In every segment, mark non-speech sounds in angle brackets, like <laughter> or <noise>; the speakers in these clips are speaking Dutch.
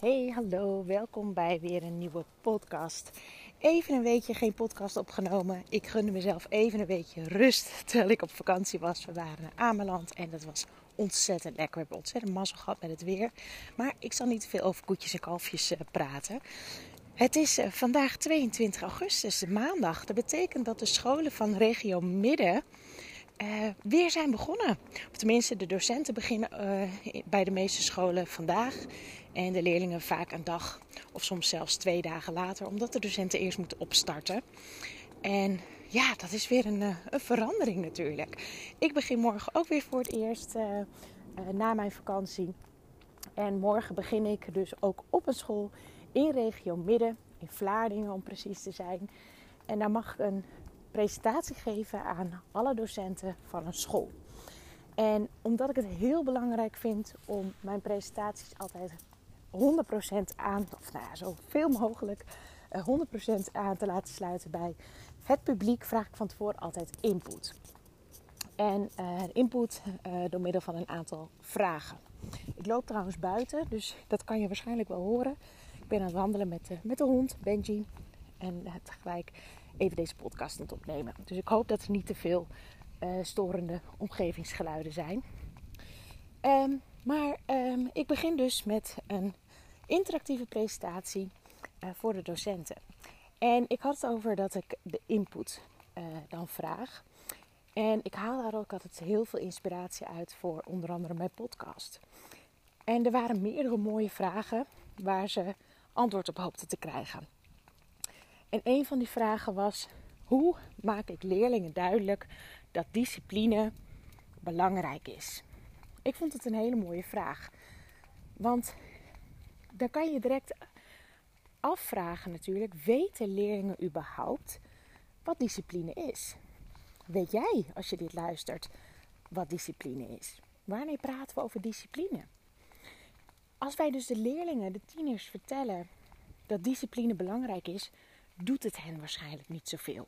Hey, hallo, welkom bij weer een nieuwe podcast. Even een weekje geen podcast opgenomen. Ik gunde mezelf even een beetje rust terwijl ik op vakantie was. We waren naar Ameland en dat was ontzettend lekker. We hebben ontzettend mazzel gehad met het weer. Maar ik zal niet te veel over koetjes en kalfjes uh, praten. Het is uh, vandaag 22 augustus, maandag. Dat betekent dat de scholen van regio Midden uh, weer zijn begonnen. Of tenminste, de docenten beginnen uh, bij de meeste scholen vandaag. En de leerlingen vaak een dag of soms zelfs twee dagen later, omdat de docenten eerst moeten opstarten. En ja, dat is weer een, uh, een verandering natuurlijk. Ik begin morgen ook weer voor het eerst na mijn vakantie. En morgen begin ik dus ook op een school in regio Midden, in Vlaardingen om precies te zijn. En daar mag een presentatie geven aan alle docenten van een school. En omdat ik het heel belangrijk vind om mijn presentaties altijd 100% aan, of nou ja, zoveel mogelijk uh, 100% aan te laten sluiten bij het publiek, vraag ik van tevoren altijd input. En uh, input uh, door middel van een aantal vragen. Ik loop trouwens buiten, dus dat kan je waarschijnlijk wel horen. Ik ben aan het wandelen met de, met de hond, Benji. En tegelijk even deze podcast aan het opnemen. Dus ik hoop dat er niet te veel uh, storende omgevingsgeluiden zijn. Um, maar um, ik begin dus met een interactieve presentatie uh, voor de docenten. En ik had het over dat ik de input uh, dan vraag. En ik haal daar ook altijd heel veel inspiratie uit voor onder andere mijn podcast. En er waren meerdere mooie vragen waar ze antwoord op hoopten te krijgen. En een van die vragen was: hoe maak ik leerlingen duidelijk dat discipline belangrijk is? Ik vond het een hele mooie vraag. Want dan kan je direct afvragen natuurlijk: weten leerlingen überhaupt wat discipline is? Weet jij, als je dit luistert, wat discipline is? Wanneer praten we over discipline? Als wij dus de leerlingen, de tieners vertellen dat discipline belangrijk is, doet het hen waarschijnlijk niet zoveel.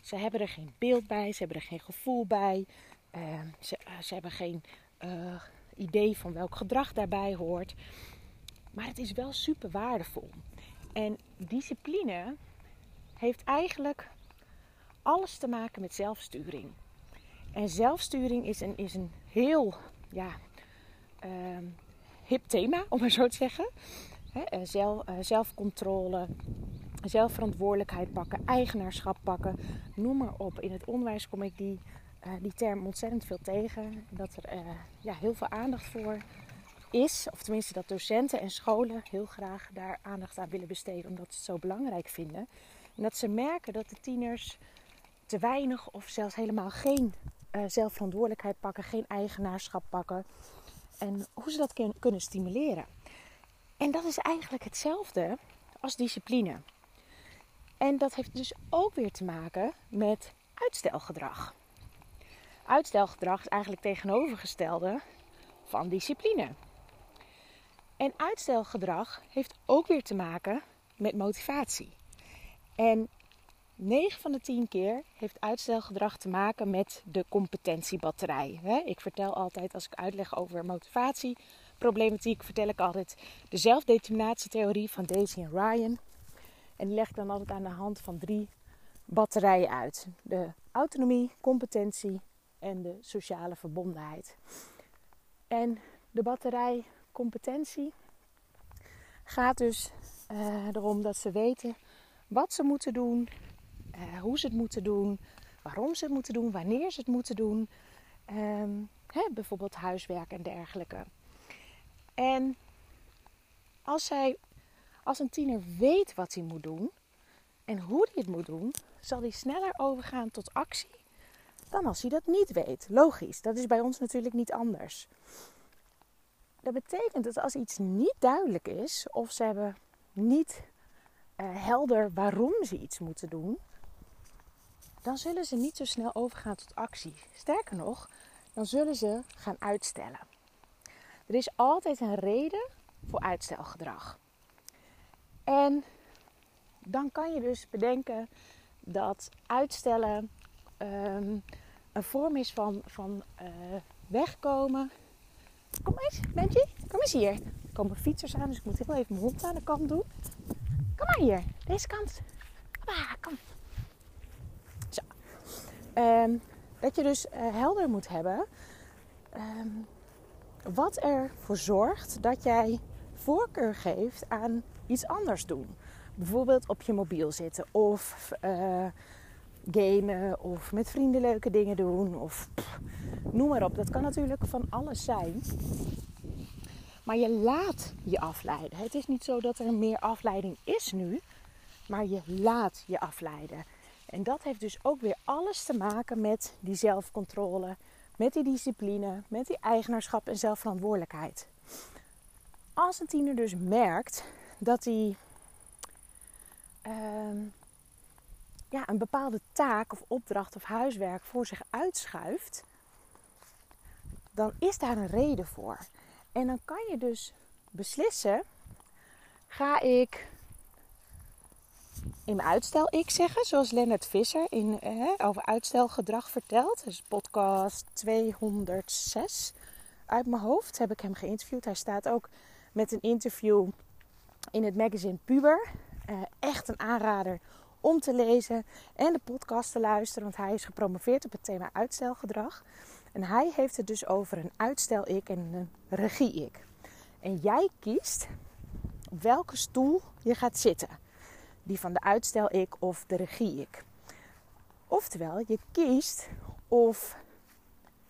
Ze hebben er geen beeld bij, ze hebben er geen gevoel bij, uh, ze, uh, ze, hebben geen uh, idee van welk gedrag daarbij hoort. Maar het is wel super waardevol. En discipline heeft eigenlijk alles te maken met zelfsturing. En zelfsturing is een, is een heel ja, ehm, hip thema, om maar zo te zeggen. He, zelf, zelfcontrole, zelfverantwoordelijkheid pakken, eigenaarschap pakken, noem maar op. In het onderwijs kom ik die, uh, die term ontzettend veel tegen. Dat er uh, ja, heel veel aandacht voor is, of tenminste dat docenten en scholen heel graag daar aandacht aan willen besteden, omdat ze het zo belangrijk vinden. En dat ze merken dat de tieners te weinig of zelfs helemaal geen uh, zelfverantwoordelijkheid pakken, geen eigenaarschap pakken. En hoe ze dat kunnen stimuleren. En dat is eigenlijk hetzelfde als discipline. En dat heeft dus ook weer te maken met uitstelgedrag. Uitstelgedrag is eigenlijk tegenovergestelde van discipline. En uitstelgedrag heeft ook weer te maken met motivatie. En 9 van de 10 keer heeft uitstelgedrag te maken met de competentiebatterij. Ik vertel altijd, als ik uitleg over motivatieproblematiek, vertel ik altijd de zelfdeterminatietheorie van Daisy en Ryan. En leg dan altijd aan de hand van drie batterijen uit: de autonomie, competentie en de sociale verbondenheid. En de batterij competentie gaat dus uh, erom dat ze weten wat ze moeten doen, uh, hoe ze het moeten doen, waarom ze het moeten doen, wanneer ze het moeten doen. Um, hè, bijvoorbeeld huiswerk en dergelijke. En als zij als een tiener weet wat hij moet doen en hoe hij het moet doen, zal hij sneller overgaan tot actie dan als hij dat niet weet. Logisch, dat is bij ons natuurlijk niet anders. Dat betekent dat als iets niet duidelijk is of ze hebben niet uh, helder waarom ze iets moeten doen, dan zullen ze niet zo snel overgaan tot actie. Sterker nog, dan zullen ze gaan uitstellen. Er is altijd een reden voor uitstelgedrag. En dan kan je dus bedenken dat uitstellen um, een vorm is van, van uh, wegkomen. Kom eens, Benji, kom eens hier. komen fietsers aan, dus ik moet heel even mijn hond aan de kant doen. Kom maar hier, deze kant. Kom. Zo. Ehm, dat je dus uh, helder moet hebben um, wat ervoor zorgt dat jij voorkeur geeft aan iets anders doen. Bijvoorbeeld op je mobiel zitten of uh, gamen of met vrienden leuke dingen doen of noem maar op. Dat kan natuurlijk van alles zijn. Maar je laat je afleiden. Het is niet zo dat er meer afleiding is nu, maar je laat je afleiden. En dat heeft dus ook weer alles te maken met die zelfcontrole, met die discipline, met die eigenaarschap en zelfverantwoordelijkheid. Als een tiener dus merkt dat hij uh, ja, een bepaalde taak of opdracht of huiswerk voor zich uitschuift, dan is daar een reden voor. En dan kan je dus beslissen: ga ik in mijn uitstel ik zeggen, zoals Lennart Visser in, eh, over uitstelgedrag vertelt. Dus podcast 206 uit mijn hoofd heb ik hem geïnterviewd. Hij staat ook met een interview in het magazine Puber. Eh, echt een aanrader om te lezen en de podcast te luisteren, want hij is gepromoveerd op het thema uitstelgedrag. En hij heeft het dus over een uitstel-ik en een regie-ik. En jij kiest welke stoel je gaat zitten. Die van de uitstel-ik of de regie-ik. Oftewel, je kiest of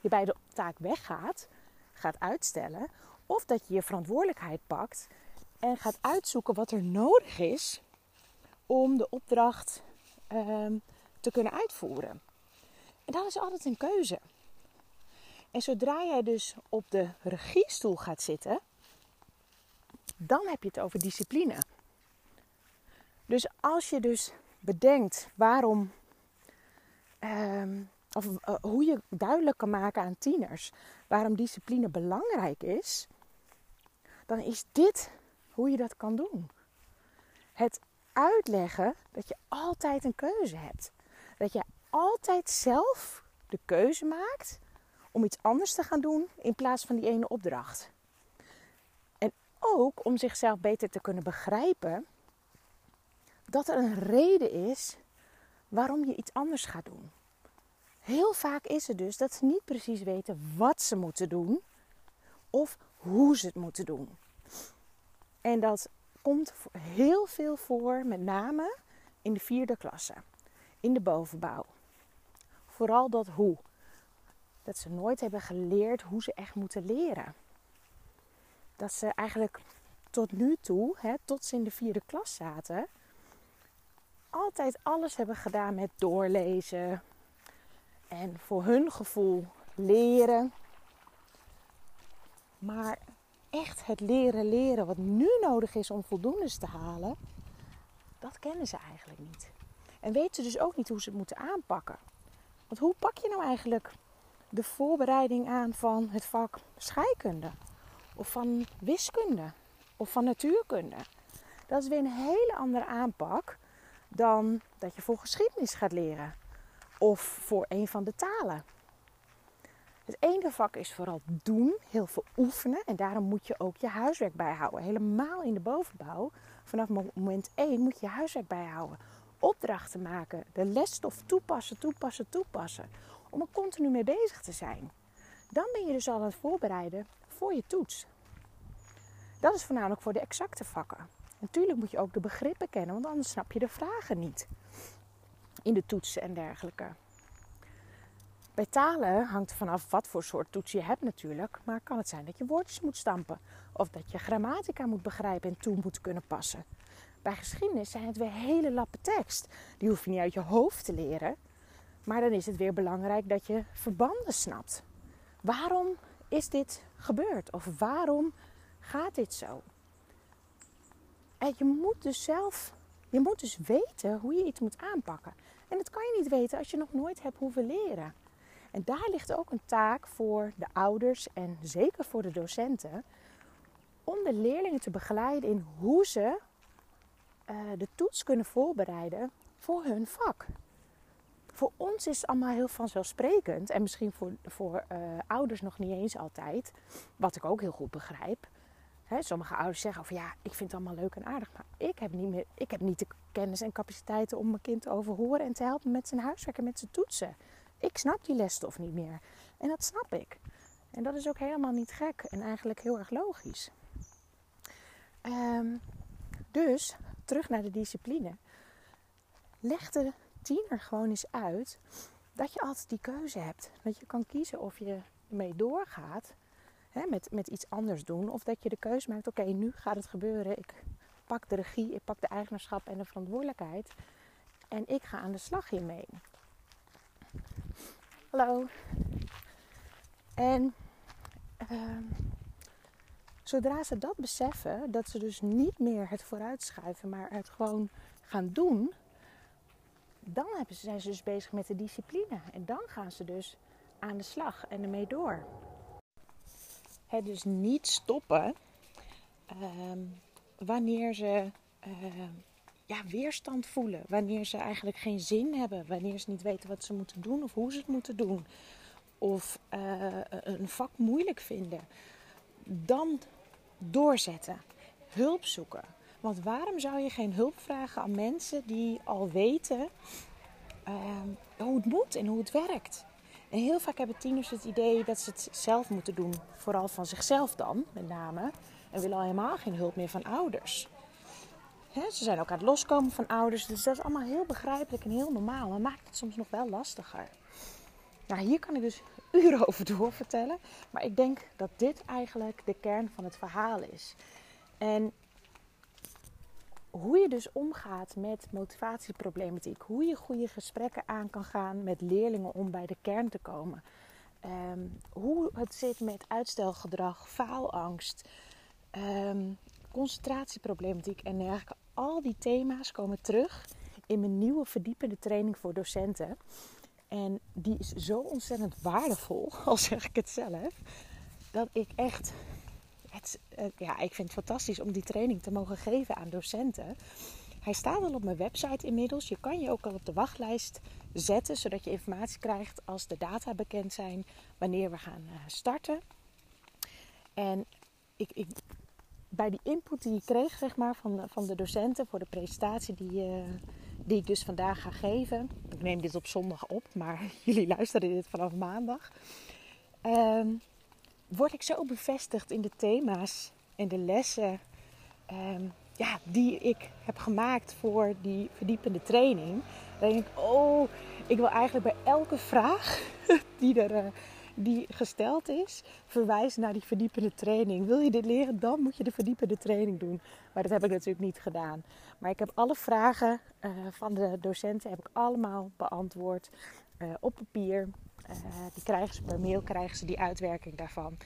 je bij de taak weggaat, gaat uitstellen, of dat je je verantwoordelijkheid pakt en gaat uitzoeken wat er nodig is om de opdracht ehm, te kunnen uitvoeren. En dat is altijd een keuze. En zodra jij dus op de regiestoel gaat zitten, dan heb je het over discipline. Dus als je dus bedenkt waarom, ehm, of uh, hoe je duidelijk kan maken aan tieners waarom discipline belangrijk is, dan is dit hoe je dat kan doen. Het uitleggen dat je altijd een keuze hebt. Dat je altijd zelf de keuze maakt om iets anders te gaan doen in plaats van die ene opdracht. En ook om zichzelf beter te kunnen begrijpen dat er een reden is waarom je iets anders gaat doen. Heel vaak is het dus dat ze niet precies weten wat ze moeten doen of hoe ze het moeten doen. En dat komt heel veel voor, met name in de vierde klasse, in de bovenbouw. Vooral dat hoe. Dat ze nooit hebben geleerd hoe ze echt moeten leren. Dat ze eigenlijk tot nu toe, hè, tot ze in de vierde klas zaten, altijd alles hebben gedaan met doorlezen. En voor hun gevoel leren. Maar echt het leren leren wat nu nodig is om voldoendes te halen, dat kennen ze eigenlijk niet. En weten ze dus ook niet hoe ze het moeten aanpakken. Want hoe pak je nou eigenlijk de voorbereiding aan van het vak scheikunde? Of van wiskunde? Of van natuurkunde? Dat is weer een hele andere aanpak dan dat je voor geschiedenis gaat leren. Of voor een van de talen. Het ene vak is vooral doen, heel veel oefenen. En daarom moet je ook je huiswerk bijhouden. Helemaal in de bovenbouw. Vanaf moment 1 moet je huiswerk bijhouden. Opdrachten maken, de lesstof toepassen, toepassen, toepassen. Om er continu mee bezig te zijn. Dan ben je dus al aan het voorbereiden voor je toets. Dat is voornamelijk voor de exacte vakken. Natuurlijk moet je ook de begrippen kennen, want anders snap je de vragen niet. In de toetsen en dergelijke. Bij talen hangt vanaf wat voor soort toets je hebt natuurlijk. Maar kan het zijn dat je woordjes moet stampen. Of dat je grammatica moet begrijpen en toe moet kunnen passen. Bij geschiedenis zijn het weer hele lappen tekst. Die hoef je niet uit je hoofd te leren. Maar dan is het weer belangrijk dat je verbanden snapt. Waarom is dit gebeurd? Of waarom gaat dit zo? En je moet dus zelf, je moet dus weten hoe je iets moet aanpakken. En dat kan je niet weten als je nog nooit hebt hoeven leren. En daar ligt ook een taak voor de ouders en zeker voor de docenten om de leerlingen te begeleiden in hoe ze uh, de toets kunnen voorbereiden voor hun vak. Voor ons is het allemaal heel vanzelfsprekend en misschien voor, voor uh, ouders nog niet eens altijd, wat ik ook heel goed begrijp. sommige ouders zeggen van ja, ik vind het allemaal leuk en aardig, maar ik heb niet meer, ik heb niet de kennis en capaciteiten om mijn kind te overhoren en te helpen met zijn huiswerk en met zijn toetsen. Ik snap die lesstof niet meer. En dat snap ik. En dat is ook helemaal niet gek en eigenlijk heel erg logisch. Ehm, dus terug naar de discipline. Leg de tiener gewoon eens uit dat je altijd die keuze hebt. Dat je kan kiezen of je ermee doorgaat hè, met, met iets anders doen. Of dat je de keuze maakt, oké, nu gaat het gebeuren. Ik pak de regie, ik pak de eigenaarschap en de verantwoordelijkheid. En ik ga aan de slag hiermee. Hallo. En uh, zodra ze dat beseffen, dat ze dus niet meer het vooruitschuiven, maar het gewoon gaan doen, dan zijn ze dus bezig met de discipline. En dan gaan ze dus aan de slag en ermee door. Het dus niet stoppen ehm, wanneer ze ehm, ja, weerstand voelen. Wanneer ze eigenlijk geen zin hebben. Wanneer ze niet weten wat ze moeten doen of hoe ze het moeten doen. Of uh, een vak moeilijk vinden. Dan doorzetten. Hulp zoeken. Want waarom zou je geen hulp vragen aan mensen die al weten uh, hoe het moet en hoe het werkt? En heel vaak hebben tieners het idee dat ze het zelf moeten doen. Vooral van zichzelf dan, met name. En willen al helemaal geen hulp meer van ouders. Ze zijn ook aan het loskomen van ouders. Dus dat is allemaal heel begrijpelijk en heel normaal. Maar maakt het soms nog wel lastiger. Nou, hier kan ik dus <laughs> uren over doorvertellen. Maar ik denk dat dit eigenlijk de kern van het verhaal is. En hoe je dus omgaat met motivatieproblematiek. Hoe je goede gesprekken aan kan gaan met leerlingen om bij de kern te komen. Ehm, hoe het zit met uitstelgedrag, faalangst, um, concentratieproblematiek en dergelijke. Al die thema's komen terug in mijn nieuwe verdiepende training voor docenten. En die is zo ontzettend waardevol, <laughs> al zeg ik het zelf, dat ik echt het, ja, ik vind het fantastisch om die training te mogen geven aan docenten. Hij staat al op mijn website inmiddels. Je kan je ook al op de wachtlijst zetten, zodat je informatie krijgt als de data bekend zijn, wanneer we gaan eh, starten. En ik, ik, bij die input die ik kreeg zeg maar, van, de, van de docenten voor de presentatie die, uh, die ik dus vandaag ga geven. Ik neem dit op zondag op, maar <laughs> jullie luisteren dit vanaf maandag. Ehm, word ik zo bevestigd in de thema's en de lessen ehm, ja, die ik heb gemaakt voor die verdiepende training. Dan denk ik, oh, ik wil eigenlijk bij elke vraag <laughs> die er uh, die gesteld is, verwijzen naar die verdiepende training. Wil je dit leren, dan moet je de verdiepende training doen. Maar dat heb ik natuurlijk niet gedaan. Maar ik heb alle vragen uh, van de docenten heb ik allemaal beantwoord uh, op papier. Uh, die krijgen ze per mail, krijgen ze die uitwerking daarvan.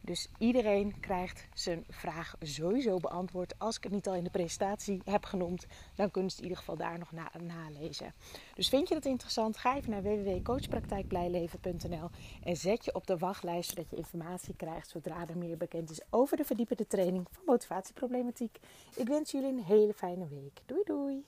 Dus iedereen krijgt zijn vraag sowieso beantwoord. Als ik het niet al in de presentatie heb genoemd, dan kunnen ze het in ieder geval daar nog na nalezen. Dus vind je dat interessant? Ga even naar www.coachpraktijkblijleven.nl en zet je op de wachtlijst zodat je informatie krijgt zodra er meer bekend is over de verdiepende training van motivatieproblematiek. Ik wens jullie een hele fijne week. Doei doei!